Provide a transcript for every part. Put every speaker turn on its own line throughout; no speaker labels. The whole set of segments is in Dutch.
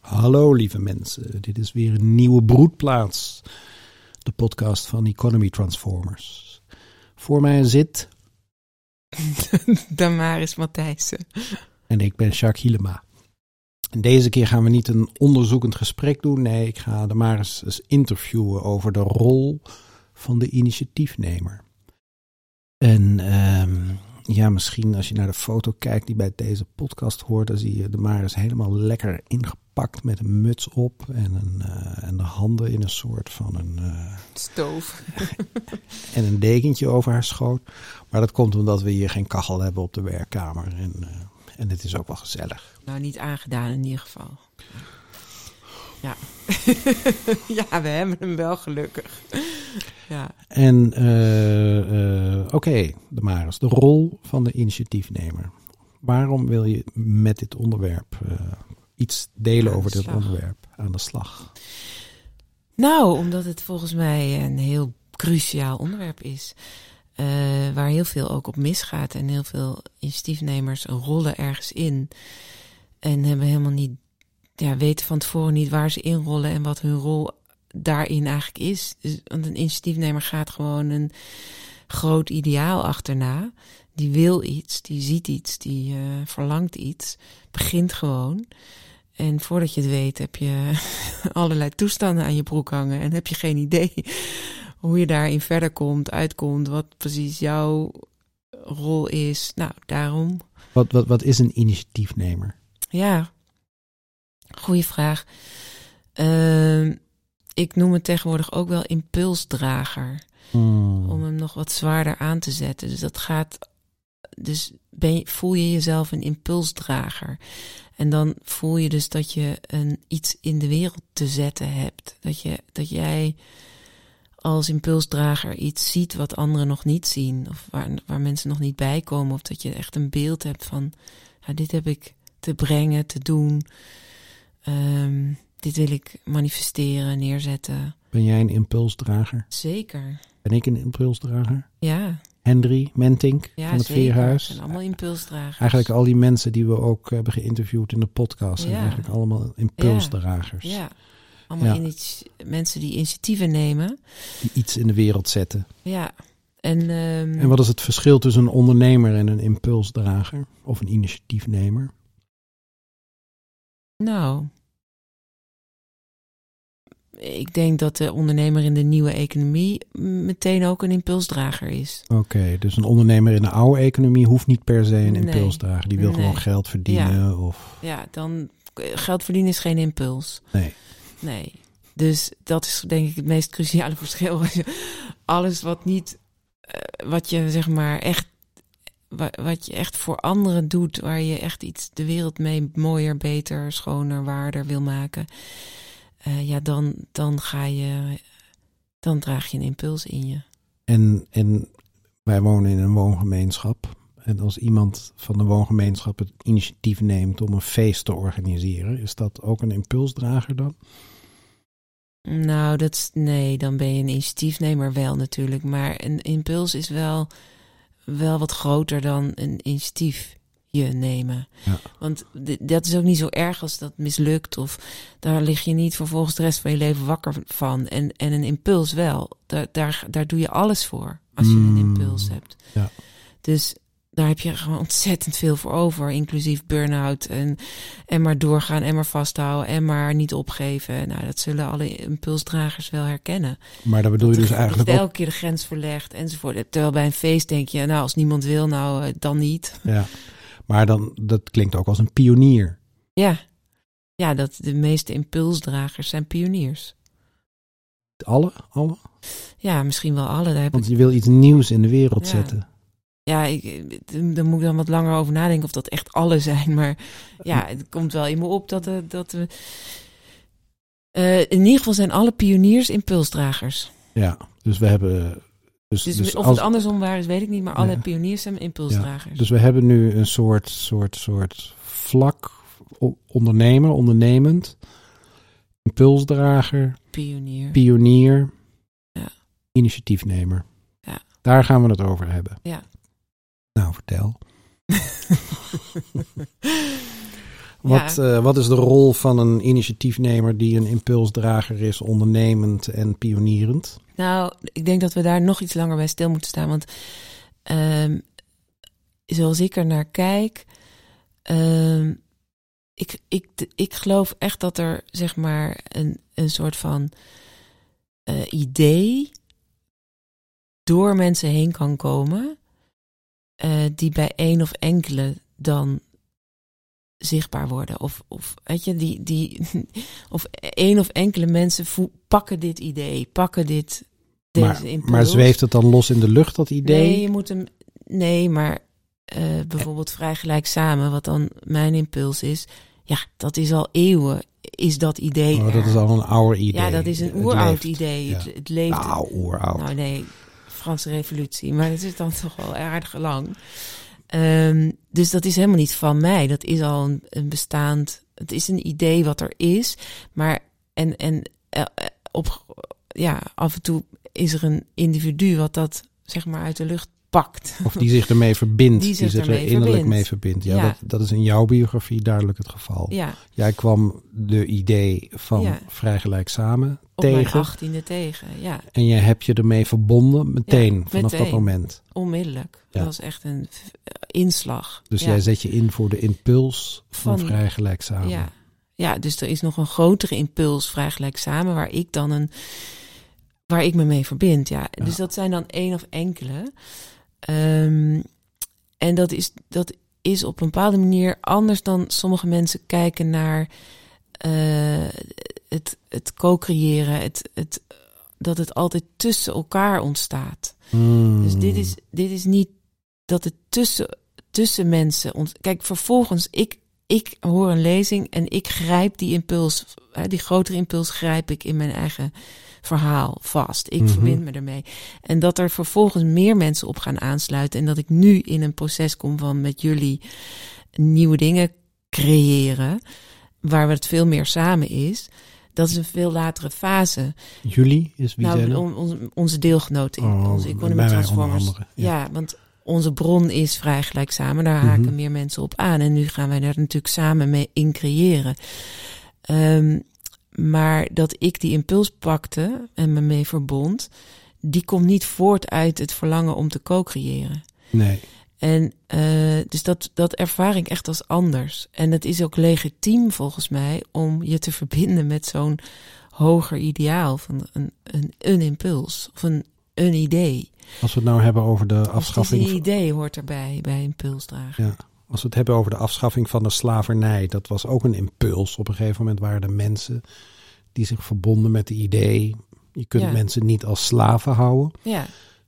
Hallo lieve mensen, dit is weer een nieuwe broedplaats. De podcast van Economy Transformers. Voor mij zit...
Damaris Matthijssen.
En ik ben Jacques Hielema. En deze keer gaan we niet een onderzoekend gesprek doen. Nee, ik ga Damaris eens interviewen over de rol van de initiatiefnemer. En ehm, ja, misschien als je naar de foto kijkt die bij deze podcast hoort, dan zie je de Maris helemaal lekker ingepakt met een muts op en, een, uh, en de handen in een soort van een uh,
stoof.
en een dekentje over haar schoot. Maar dat komt omdat we hier geen kachel hebben op de werkkamer. En, uh, en het is ook wel gezellig.
Nou, niet aangedaan in ieder geval. Ja, ja we hebben hem wel gelukkig. Ja.
En oké, okay, de Maris, de rol van de initiatiefnemer. Waarom wil je met dit onderwerp uh, iets delen over dit onderwerp aan de slag?
Nou, omdat het volgens mij een heel cruciaal onderwerp is. waar heel veel ook op misgaat en heel veel initiatiefnemers rollen ergens in. En hebben helemaal niet, ja, weten van tevoren niet waar ze inrollen en wat hun rol daarin eigenlijk is. Dus, want een initiatiefnemer gaat gewoon een groot ideaal achterna. Die wil iets, die ziet iets, die uh, verlangt iets. Begint gewoon. En voordat je het weet heb je allerlei toestanden aan je broek hangen. En heb je geen idee hoe je daarin verder komt, uitkomt. Wat precies jouw rol is. Nou, daarom.
Wat, wat, wat is een initiatiefnemer?
Ja, goede vraag. Uh, ik noem het tegenwoordig ook wel impulsdrager.
Hmm.
Om hem nog wat zwaarder aan te zetten. Dus dat gaat. Dus ben je, voel je jezelf een impulsdrager. En dan voel je dus dat je een, iets in de wereld te zetten hebt. Dat, je, dat jij als impulsdrager iets ziet wat anderen nog niet zien. Of waar, waar mensen nog niet bij komen. Of dat je echt een beeld hebt van. Ja, dit heb ik te brengen, te doen. Um, dit wil ik manifesteren, neerzetten.
Ben jij een impulsdrager?
Zeker.
Ben ik een impulsdrager?
Ja.
Hendry Mentink
ja,
van het
zeker.
Veerhuis.
zijn allemaal impulsdragers.
Eigenlijk al die mensen die we ook hebben geïnterviewd in de podcast zijn
Ja.
eigenlijk allemaal impulsdragers.
Ja. Allemaal
Ja.
mensen die initiatieven nemen.
Die iets in de wereld zetten.
Ja. En, ehm,
En wat is het verschil tussen een ondernemer en een impulsdrager? Of een initiatiefnemer?
nou, ik denk dat de ondernemer in de nieuwe economie meteen ook een impulsdrager is.
Oké, dus een ondernemer in de oude economie hoeft niet per se een
Nee.
impulsdrager. Die wil
Nee.
gewoon geld verdienen of...
Ja, dan geld verdienen is geen impuls.
Nee.
Nee. Dus dat is denk ik het meest cruciale verschil. Alles wat niet, eh, wat je zeg maar echt, wa- wat je echt voor anderen doet, waar je echt iets de wereld mee mooier, beter, schoner, waarder wil maken. Eh, ja, dan, dan ga je, dan draag je een impuls in je.
En, en wij wonen in een woongemeenschap. En als iemand van de woongemeenschap het initiatief neemt om een feest te organiseren, is dat ook een impulsdrager dan?
Nou, dat nee, dan ben je een initiatiefnemer wel natuurlijk. Maar een impuls is wel, wel wat groter dan een initiatief je nemen.
Ja.
Want dat is ook niet zo erg als dat mislukt. Of daar lig je niet vervolgens de rest van je leven wakker van. En, en een impuls wel. Daar, daar, daar doe je alles voor als je een
Mm,
impuls hebt.
ja.
Dus daar heb je gewoon ontzettend veel voor over. Inclusief burn-out en, en maar doorgaan en maar vasthouden en maar niet opgeven. Nou, dat zullen alle impulsdragers wel herkennen.
Maar dan bedoel je
Dat
dus eigenlijk
dat
ook...
elke keer de grens verlegd enzovoort. Terwijl bij een feest denk je, nou, als niemand wil, nou, eh, dan niet.
Ja. Maar dan, dat klinkt ook als een pionier.
Ja. Ja, dat de meeste impulsdragers zijn pioniers.
Alle? Alle?
Ja, misschien wel alle. Daar heb
Want
ik,
je wil iets nieuws in de wereld
Ja.
zetten.
ja, ik, daar moet ik dan wat langer over nadenken of dat echt alle zijn. Maar ja, het komt wel in me op dat, we- dat we... eh, in ieder geval zijn alle pioniers impulsdragers.
Ja, dus we hebben... Dus,
Dus,
dus,
of
als,
het andersom waar is, weet ik niet. Maar alle
Ja.
pioniers zijn impulsdragers.
dus we hebben nu een soort, soort, soort vlak ondernemer, ondernemend, impulsdrager,
Pionier.
pionier,
Ja.
initiatiefnemer.
Ja.
Daar gaan we het over hebben.
Ja.
Nou, vertel. Wat, eh, wat is de rol van een initiatiefnemer die een impulsdrager is, ondernemend en pionierend?
Nou, ik denk dat we daar nog iets langer bij stil moeten staan. Want ehm, zoals ik er naar kijk, ehm, ik, ik, ik geloof echt dat er zeg maar een, een soort van eh, idee door mensen heen kan komen, eh, die bij één of enkele dan zichtbaar worden. Of, of weet je, die, die, of één of enkele mensen pakken dit idee, pakken dit. Deze
maar, maar zweeft het dan los in de lucht, dat idee?
Nee, je moet hem. Nee, maar uh, bijvoorbeeld vrij gelijk samen, wat dan mijn impuls is. Ja, dat is al eeuwen, is dat idee.
Oh, dat is al een oude idee.
Ja, dat is een oeroud idee. Ja. Het, het, leeft.
Nou, oeroud.
Nou, nee, Franse Revolutie, maar het is dan toch wel aardig lang. Um, dus dat is helemaal niet van mij. Dat is al een, een, bestaand. Het is een idee wat er is. Maar en, en uh, op, ja, af en toe is er een individu wat dat zeg maar uit de lucht pakt.
Of die zich ermee verbindt, die, zich, er innerlijk mee verbindt. Ja, Dat, dat is in jouw biografie duidelijk het geval.
Ja.
Jij kwam de idee van ja. vrij gelijk samen
Op
tegen.
Op achttiende tegen, ja.
En je hebt je ermee verbonden meteen, vanaf dat moment.
Onmiddellijk. Dat was echt een inslag.
Dus jij zet je in voor de impuls van, van vrij gelijk samen.
Ja. ja, dus er is nog een grotere impuls vrij gelijk samen, waar ik dan een waar ik me mee verbind. Ja. Dus dat zijn dan één of enkele. Um, en dat is, dat is op een bepaalde manier anders dan sommige mensen kijken naar uh, het, het co-creëren. Het, het, dat het altijd tussen elkaar ontstaat.
Hmm.
Dus dit is, dit is niet dat het tussen, tussen mensen ont Kijk, vervolgens, ik, ik hoor een lezing en ik grijp die impuls, die grotere impuls grijp ik in mijn eigen verhaal vast. Ik
Mhm.
verbind me ermee. En dat er vervolgens meer mensen op gaan aansluiten. En dat ik nu in een proces kom van met jullie nieuwe dingen creëren. Waar het veel meer samen is. Dat is een veel latere fase.
Jullie is wie
nou, on- onze, deelgenoten in
Oh,
onze Economy
onder
Transformers. ja.
ja.
want onze bron is vrij gelijk samen. Daar haken
Mhm.
meer mensen op aan. En nu gaan wij daar natuurlijk samen mee in creëren. Ehm, maar dat ik die impuls pakte en me mee verbond, die komt niet voort uit het verlangen om te co-creëren.
Nee.
En uh, dus dat, dat ervaar ik echt als anders. En het is ook legitiem volgens mij om je te verbinden met zo'n hoger ideaal van een, een, een impuls of een, een idee.
Als we het nou hebben over de
Dus
afschaffing.
die idee hoort erbij bij impulsdragen.
Ja. Als we het hebben over de afschaffing van de slavernij, dat was ook een impuls. Op een gegeven moment waren er mensen die zich verbonden met het idee. Je kunt
Ja.
mensen niet als slaven houden.
Ja,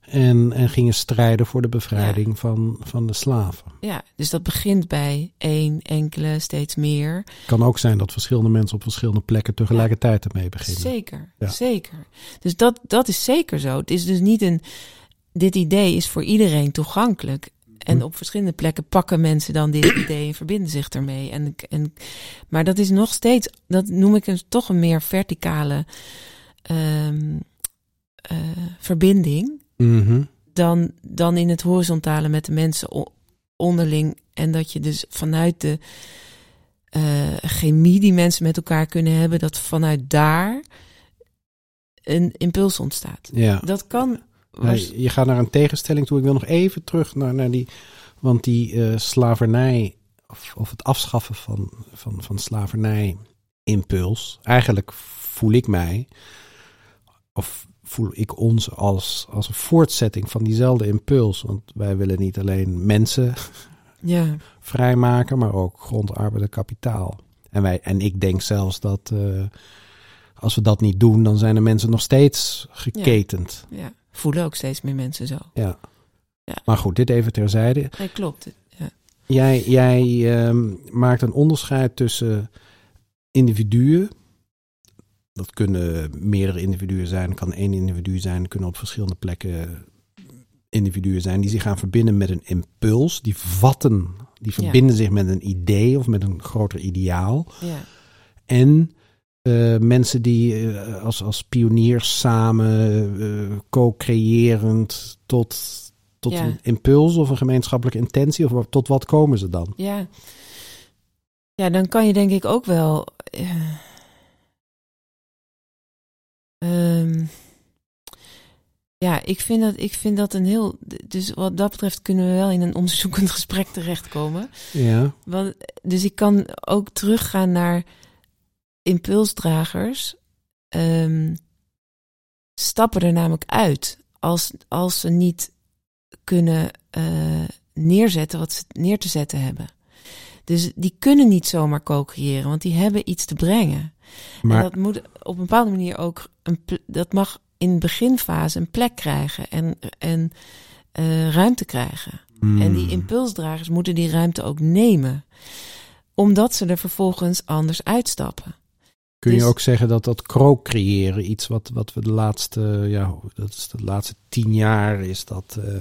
En, en gingen strijden voor de bevrijding van, van de slaven.
ja, dus dat begint bij één, enkele, steeds meer.
Het kan ook zijn dat verschillende mensen op verschillende plekken tegelijkertijd ermee beginnen.
Zeker,
Ja.
zeker. Dus dat, dat is zeker zo. Het is dus niet een. Dit idee is voor iedereen toegankelijk. En
Hm.
op verschillende plekken pakken mensen dan dit idee en verbinden zich ermee. En, en, maar dat is nog steeds, dat noem ik een, toch een meer verticale ehm, eh, verbinding
Mhm.
dan, dan in het horizontale met de mensen onderling. En dat je dus vanuit de eh, chemie die mensen met elkaar kunnen hebben, dat vanuit daar een impuls ontstaat.
Ja.
Dat kan.
Nee, je gaat naar een tegenstelling toe. Ik wil nog even terug naar, naar die. Want die eh, slavernij, of, of het afschaffen van, van, van slavernij, impuls. Eigenlijk voel ik mij, of voel ik ons als, als een voortzetting van diezelfde impuls. Want wij willen niet alleen mensen
ja,
vrijmaken, maar ook grond, arbeid en kapitaal. En, wij, en ik denk zelfs dat eh, als we dat niet doen, dan zijn de mensen nog steeds geketend.
ja, voelen ook steeds meer mensen zo.
Ja.
Ja.
Maar goed, dit even terzijde.
Nee, klopt. Ja,
Jij, jij ehm, maakt een onderscheid tussen individuen. Dat kunnen meerdere individuen zijn, het kan één individu zijn, het kunnen op verschillende plekken individuen zijn die zich gaan verbinden met een impuls. Die vatten, die
Ja.
verbinden zich met een idee of met een groter ideaal.
ja,
En eh, mensen die eh, als, als pioniers samen, eh, co-creërend tot, tot
Ja.
een impuls of een gemeenschappelijke intentie, of tot wat komen ze dan?
ja. Ja, dan kan je denk ik ook wel. Eh, ehm, ja, ik vind, dat, ik vind dat een heel. Dus wat dat betreft kunnen we wel in een onderzoekend gesprek terechtkomen.
Ja.
Want, dus ik kan ook teruggaan naar impulsdragers. ehm, stappen er namelijk uit als, als ze niet kunnen eh, neerzetten wat ze neer te zetten hebben. Dus die kunnen niet zomaar co-creëren, want die hebben iets te brengen.
Maar
En dat moet op een bepaalde manier ook een dat mag in de beginfase een plek krijgen en, en eh, ruimte krijgen. En die
Hmm.
impulsdragers moeten die ruimte ook nemen, omdat ze er vervolgens anders uitstappen.
kun je
dus-
ook zeggen dat dat co-creëren, iets wat, wat we de laatste, ja, dat is de laatste tien jaar is dat eh,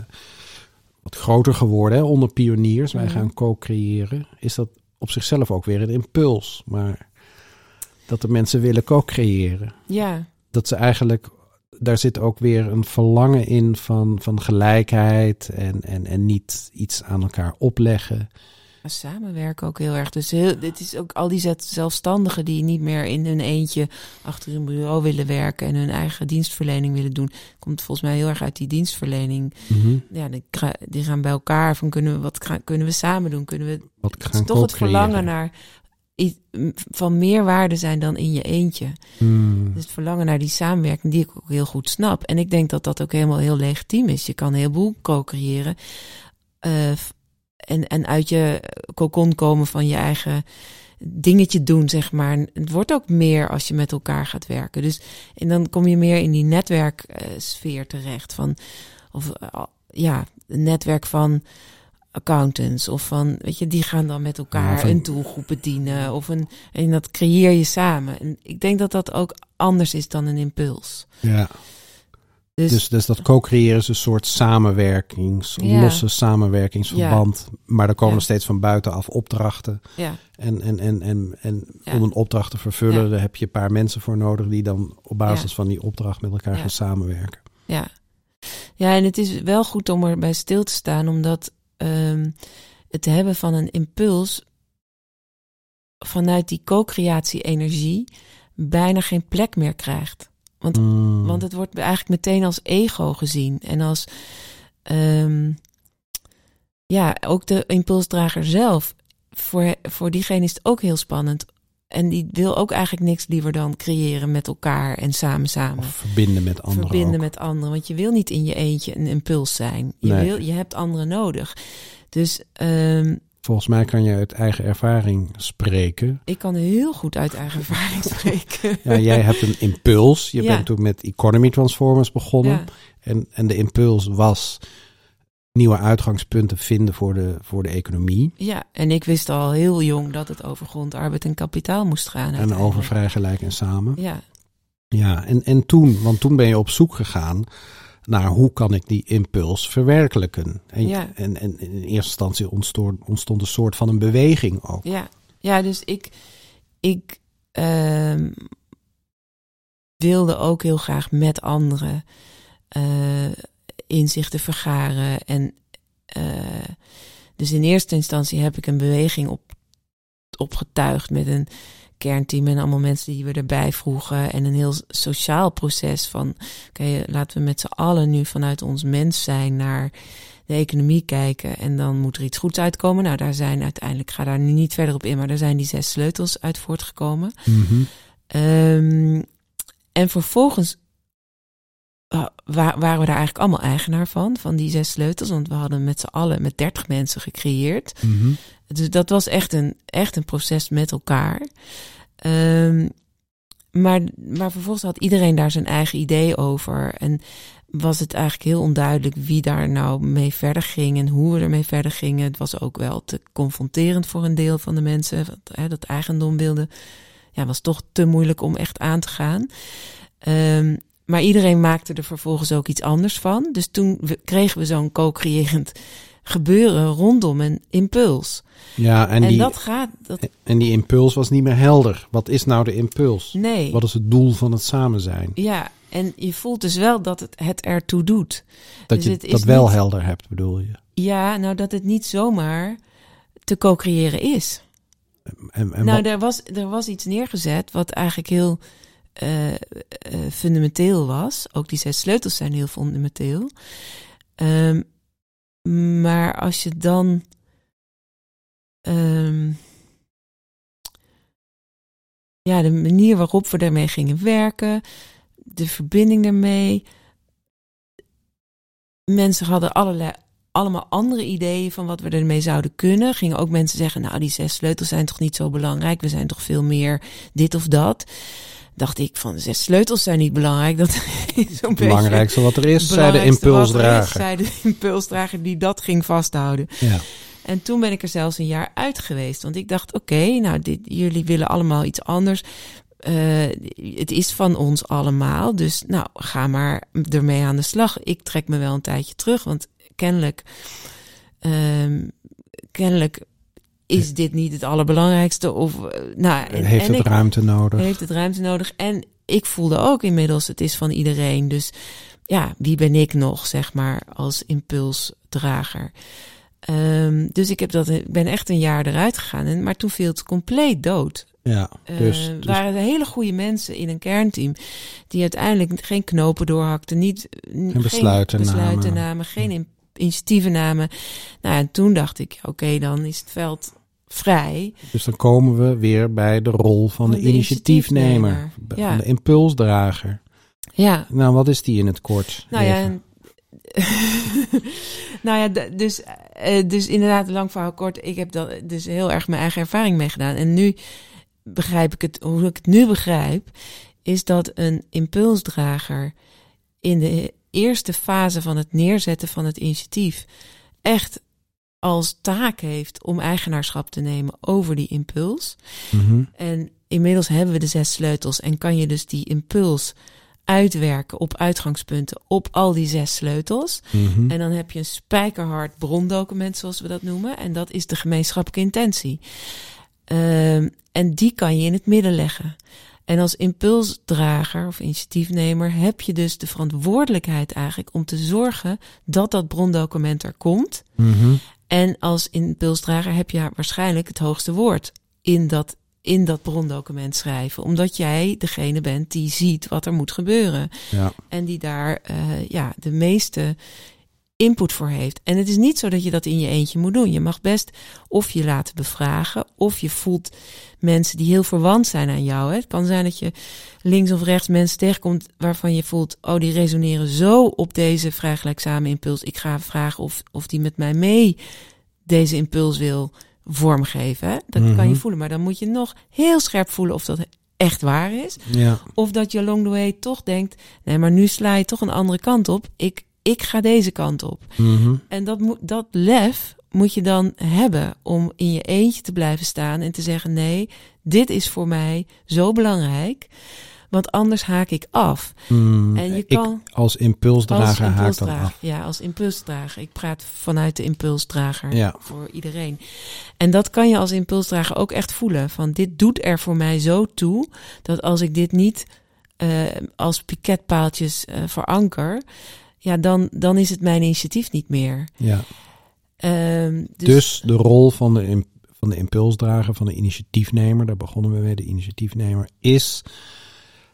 wat groter geworden hè, onder pioniers. Wij gaan co-creëren. Is dat op zichzelf ook weer een impuls, maar dat de mensen willen co-creëren.
Ja,
Dat ze eigenlijk, daar zit ook weer een verlangen in van, van gelijkheid en, en, en niet iets aan elkaar opleggen.
samenwerken ook heel erg. Dus heel, dit is ook al die zelfstandigen die niet meer in hun eentje achter een bureau willen werken en hun eigen dienstverlening willen doen. Komt volgens mij heel erg uit die dienstverlening.
Mhm.
Ja, die, gaan bij elkaar van kunnen we, wat kunnen we samen doen? Kunnen we
Wat
het is toch het verlangen naar van meer waarde zijn dan in je eentje.
Hmm.
Dus het verlangen naar die samenwerking, die ik ook heel goed snap. En ik denk dat dat ook helemaal heel legitiem is. Je kan een heleboel co-creëren. eh, en, en uit je cocon komen van je eigen dingetje doen, zeg maar. Het wordt ook meer als je met elkaar gaat werken. Dus, en dan kom je meer in die netwerksfeer terecht. Van, of eh, ja, een netwerk van accountants of van, weet je, die gaan dan met elkaar
Ja, van-
een doelgroep bedienen of een, en dat creëer je samen. En ik denk dat dat ook anders is dan een impuls.
Ja.
Dus,
Dus, dus dat co-creëren is een soort samenwerkings,
Ja.
losse samenwerkingsverband. Maar er komen steeds van buitenaf opdrachten.
ja,
En, en, en, en, en om een opdracht te vervullen, daar heb je een paar mensen voor nodig die dan op basis van die opdracht met elkaar gaan samenwerken.
ja. Ja, en het is wel goed om erbij stil te staan, omdat ehm, het hebben van een impuls vanuit die co-creatie-energie bijna geen plek meer krijgt. Want
Hmm.
Want het wordt eigenlijk meteen als ego gezien. En als, ehm, ja, ook de impulsdrager zelf. Voor, voor diegene is het ook heel spannend. En die wil ook eigenlijk niks liever dan creëren met elkaar en samen samen.
Of verbinden met anderen
Verbinden
ook.
met anderen. Want je wil niet in je eentje een impuls zijn. Je,
Nee.
wil, je hebt anderen nodig. Dus ehm,
Volgens mij kan je uit eigen ervaring spreken.
ik kan heel goed uit eigen ervaring spreken.
Ja, jij hebt een impuls. Je
Ja.
bent toen met Economy Transformers begonnen.
Ja,
En, en de impuls was nieuwe uitgangspunten vinden voor de, voor de economie.
ja, en ik wist al heel jong dat het over grond, arbeid en kapitaal moest gaan.
En over vrij gelijk en samen.
Ja,
Ja, en, en toen, want toen ben je op zoek gegaan naar hoe kan ik die impuls verwerkelijken. En,
Ja.
en, en in eerste instantie ontstond, ontstond een soort van een beweging ook.
Ja, ja dus ik, ik ehm, wilde ook heel graag met anderen eh, inzichten vergaren. En eh, dus in eerste instantie heb ik een beweging op, opgetuigd met een kernteam en allemaal mensen die we erbij vroegen. En een heel sociaal proces van, oké, laten we met z'n allen nu vanuit ons mens zijn naar de economie kijken. En dan moet er iets goeds uitkomen. Nou, daar zijn uiteindelijk, ga daar nu niet verder op in, maar daar zijn die zes sleutels uit voortgekomen.
Mhm.
Ehm, en vervolgens waren we daar eigenlijk allemaal eigenaar van, van die zes sleutels. Want we hadden met z'n allen, met dertig mensen gecreëerd.
Mhm.
Dus dat was echt een, echt een proces met elkaar. Ehm, maar, maar vervolgens had iedereen daar zijn eigen idee over. En was het eigenlijk heel onduidelijk wie daar nou mee verder ging en hoe we ermee verder gingen. Het was ook wel te confronterend voor een deel van de mensen. Want, hè, dat eigendom wilde, ja, was toch te moeilijk om echt aan te gaan. Ehm, maar iedereen maakte er vervolgens ook iets anders van. Dus toen kregen we zo'n co-creërend gebeuren rondom een impuls.
Ja, en,
En,
die,
dat gaat, dat,
en die impuls was niet meer helder. Wat is nou de impuls?
nee.
Wat is het doel van het samen zijn?
Ja, en je voelt dus wel dat het, het ertoe doet.
Dat
Dus
je
het
dat wel
niet-
helder hebt, bedoel je?
Ja, nou dat het niet zomaar te co-creëren is.
En, en
nou,
wat-
er was, er was iets neergezet wat eigenlijk heel eh, eh, fundamenteel was. Ook die zes sleutels zijn heel fundamenteel. Ehm, maar als je dan. ehm, ja, de manier waarop we daarmee gingen werken, de verbinding daarmee. Mensen hadden allerlei, allemaal andere ideeën van wat we ermee zouden kunnen. Gingen ook mensen zeggen, nou die zes sleutels zijn toch niet zo belangrijk. We zijn toch veel meer dit of dat. Dacht ik van, zes sleutels zijn niet belangrijk. Dat is
het belangrijkste wat er is, zei de
er is,
impulsdrager.
Zei de impulsdrager die dat ging vasthouden.
Ja.
En toen ben ik er zelfs een jaar uit geweest. Want ik dacht, oké, nou, dit, jullie willen allemaal iets anders. Eh, het is van ons allemaal. Dus nou, ga maar ermee aan de slag. Ik trek me wel een tijdje terug. Want kennelijk, ehm, kennelijk is dit niet het allerbelangrijkste. Of, eh, nou, en,
Heeft
en
het
ik,
ruimte nodig?
heeft het ruimte nodig. En ik voelde ook inmiddels, het is van iedereen. Dus ja, wie ben ik nog, zeg maar, als impulsdrager? Ehm, dus ik heb dat, ik ben echt een jaar eruit gegaan. En, maar toen viel het compleet dood.
Ja,
Eh,
dus,
Er
dus
waren hele goede mensen in een kernteam die uiteindelijk geen knopen doorhakten, niet geen
besluiten
besluiten
namen.
namen, geen in- initiatieven namen. Nou, en toen dacht ik, oké, dan is het veld vrij.
Dus dan komen we weer bij de rol van, de,
Van de
initiatiefnemer,
initiatiefnemer,
van de impulsdrager.
Ja,
Nou, wat is die in het kort?
Nou ja, en- nou ja, dus, eh, dus inderdaad, lang verhaal kort. Ik heb dat dus heel erg mijn eigen ervaring meegedaan. En nu begrijp ik het, hoe ik het nu begrijp, is dat een impulsdrager in de eerste fase van het neerzetten van het initiatief echt als taak heeft om eigenaarschap te nemen over die impuls.
Mhm.
En inmiddels hebben we de zes sleutels en kan je dus die impuls uitwerken op uitgangspunten op al die zes sleutels.
Mhm.
En dan heb je een spijkerhard brondocument, zoals we dat noemen. En dat is de gemeenschappelijke intentie. Ehm, en die kan je in het midden leggen. En als impulsdrager of initiatiefnemer heb je dus de verantwoordelijkheid eigenlijk om te zorgen dat dat brondocument er komt.
Mhm.
En als impulsdrager heb je waarschijnlijk het hoogste woord in dat, in dat brondocument schrijven. Omdat jij degene bent die ziet wat er moet gebeuren.
Ja.
En die daar eh, ja, de meeste input voor heeft. En het is niet zo dat je dat in je eentje moet doen. Je mag best of je laten bevragen, of je voelt mensen die heel verwant zijn aan jou. Hè. Het kan zijn dat je links of rechts mensen tegenkomt waarvan je voelt, oh, die resoneren zo op deze vrijgelijkzame impuls. Ik ga vragen of, of die met mij mee deze impuls wil vormgeven. Hè. Dat kan je
Mhm.
voelen, maar dan moet je nog heel scherp voelen of dat echt waar is.
ja.
Of dat je along the way toch denkt, nee, maar nu sla je toch een andere kant op. Ik, ik ga deze kant op.
Mhm.
En dat, moet, dat lef moet je dan hebben om in je eentje te blijven staan en te zeggen, nee, dit is voor mij zo belangrijk. Want anders haak ik af.
Mm,
En je
ik
kan
als
als
impulsdrager haak dan af.
Ja, als impulsdrager. Ik praat vanuit de impulsdrager
Ja.
voor iedereen. En dat kan je als impulsdrager ook echt voelen. Van dit doet er voor mij zo toe dat als ik dit niet eh, als piketpaaltjes eh veranker, ja, dan, dan is het mijn initiatief niet meer.
Ja.
Ehm, dus,
Dus, de rol van de, van de impulsdrager, van de initiatiefnemer, daar begonnen we mee, de initiatiefnemer, is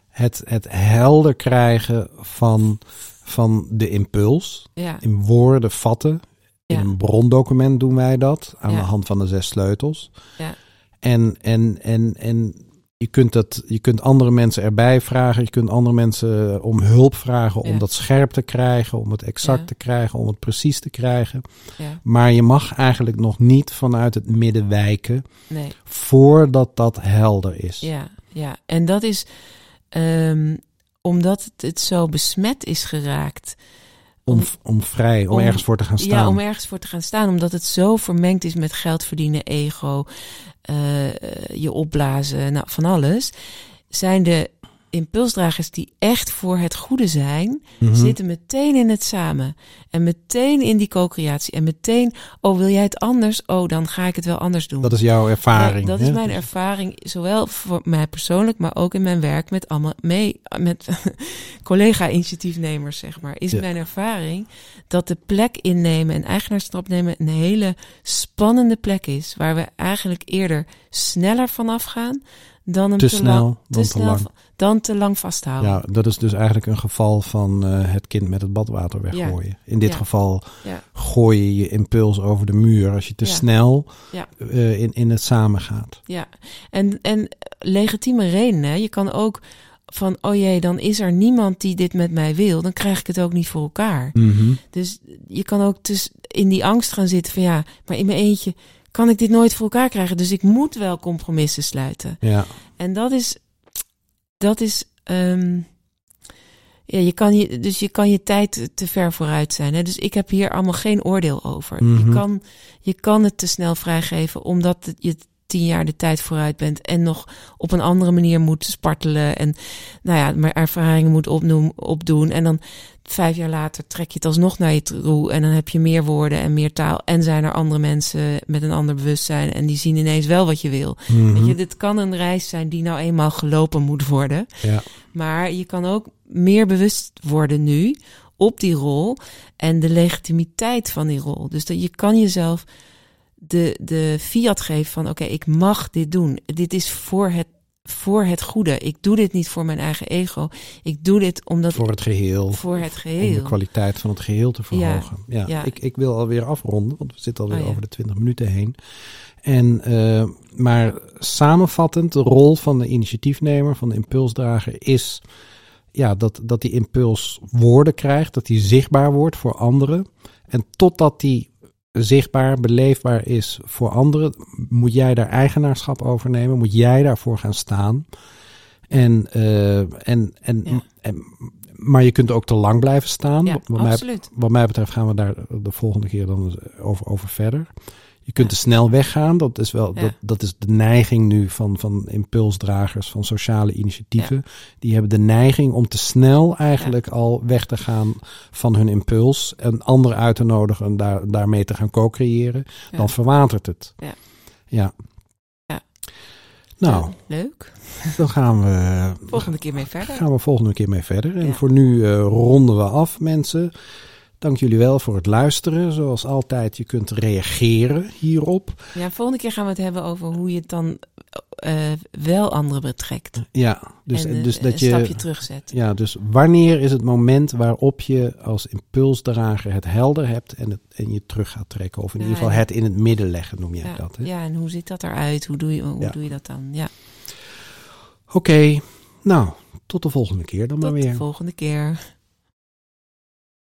het, het helder krijgen van, van de impuls.
ja,
In woorden vatten. In
Ja.
een brondocument doen wij dat, aan
Ja.
de hand van de zes sleutels.
Ja.
En, en, en, en je, kunt dat, je kunt andere mensen erbij vragen, je kunt andere mensen om hulp vragen om
Ja.
dat scherp te krijgen, om het exact
Ja.
te krijgen, om het precies te krijgen.
ja,
Maar je mag eigenlijk nog niet vanuit het midden wijken
nee.
voordat dat helder is.
Ja, ja. En dat is ehm, omdat het, het zo besmet is geraakt.
Om, om vrij, om,
om-
ergens voor te gaan staan.
Ja, om ergens voor te gaan staan. Omdat het zo vermengd is met geld verdienen, ego, eh, je opblazen, nou, van alles. Zijn de impulsdragers die echt voor het goede zijn,
Mhm.
zitten meteen in het samen. En meteen in die co-creatie. En meteen, oh wil jij het anders? Oh, dan ga ik het wel anders doen.
Dat is jouw ervaring.
Dat, dat
hè?
is mijn ervaring, zowel voor mij persoonlijk, maar ook in mijn werk met allemaal mee, met collega-initiatiefnemers, zeg maar. Is
Ja.
mijn ervaring dat de plek innemen en eigenaarschap nemen een hele spannende plek is, waar we eigenlijk eerder sneller vanaf gaan dan hem
Te
te,
snel
lang,
dan te
snel
lang.
dan te lang vasthouden.
Ja, dat is dus eigenlijk een geval van eh, het kind met het badwater weggooien. In dit
Ja.
geval
Ja.
gooi je je impuls over de muur als je te snel eh, in, in het samen gaat.
Ja, en, en legitieme redenen. Je kan ook van, oh jee, dan is er niemand die dit met mij wil. Dan krijg ik het ook niet voor elkaar.
Mhm.
Dus je kan ook dus in die angst gaan zitten van, ja, maar in mijn eentje kan ik dit nooit voor elkaar krijgen. Dus ik moet wel compromissen sluiten.
Ja,
En dat is, dat is, ehm, ja, je kan je, dus je kan je tijd te ver vooruit zijn. Hè? Dus ik heb hier allemaal geen oordeel over.
Mhm.
Je, kan, je kan het te snel vrijgeven omdat je tien jaar de tijd vooruit bent en nog op een andere manier moet spartelen en nou ja, maar ervaringen moet opdoen, opdoen en dan vijf jaar later trek je het alsnog naar je toe en dan heb je meer woorden en meer taal en zijn er andere mensen met een ander bewustzijn en die zien ineens wel wat je wil.
Mhm.
Weet je, dit kan een reis zijn die nou eenmaal gelopen moet worden.
ja.
Maar je kan ook meer bewust worden nu op die rol en de legitimiteit van die rol. Dus dat je kan jezelf de, de fiat geven van oké, ik mag dit doen. Dit is voor het, voor het goede. Ik doe dit niet voor mijn eigen ego. Ik doe dit omdat
voor het geheel.
voor het
Om de
geheel.
kwaliteit van het geheel te verhogen. Ja,
ja.
Ik, ik wil alweer afronden, want we zitten alweer
Oh, ja.
over de 20 minuten heen. En, eh, maar samenvattend, de rol van de initiatiefnemer, van de impulsdrager, is ja, dat, dat die impuls woorden krijgt, dat die zichtbaar wordt voor anderen. En totdat die zichtbaar, beleefbaar is voor anderen, moet jij daar eigenaarschap over nemen, moet jij daarvoor gaan staan. En, eh, en, en,
Ja.
en, maar je kunt ook te lang blijven staan.
Ja,
wat, mij,
absoluut.
wat mij betreft gaan we daar de volgende keer dan over, over verder. Je kunt te snel weggaan. Dat is wel
Ja.
dat, dat is de neiging nu van, van impulsdragers, van sociale initiatieven. Die hebben de neiging om te snel eigenlijk al weg te gaan van hun impuls. En anderen uit te nodigen en daar, daarmee te gaan co-creëren. Dan verwatert het.
Ja.
Nou,
leuk.
dan gaan we
Volgende keer mee verder.
gaan we volgende keer mee verder. En voor nu eh, ronden we af, mensen. Dank jullie wel voor het luisteren. Zoals altijd, je kunt reageren hierop.
Ja, volgende keer gaan we het hebben over hoe je het dan eh, wel anderen betrekt.
Ja, dus,
en eh,
dus
een
dat je.
stapje terugzet.
Ja, dus wanneer is het moment waarop je als impulsdrager het helder hebt en, het, en je terug gaat trekken? Of in ieder geval het in het midden leggen, noem jij
Ja,
dat. Hè?
ja, en hoe ziet dat eruit? Hoe doe je, hoe
Ja.
doe je dat dan? Ja,
Oké, nou, tot de volgende keer dan maar
tot
weer.
de volgende keer.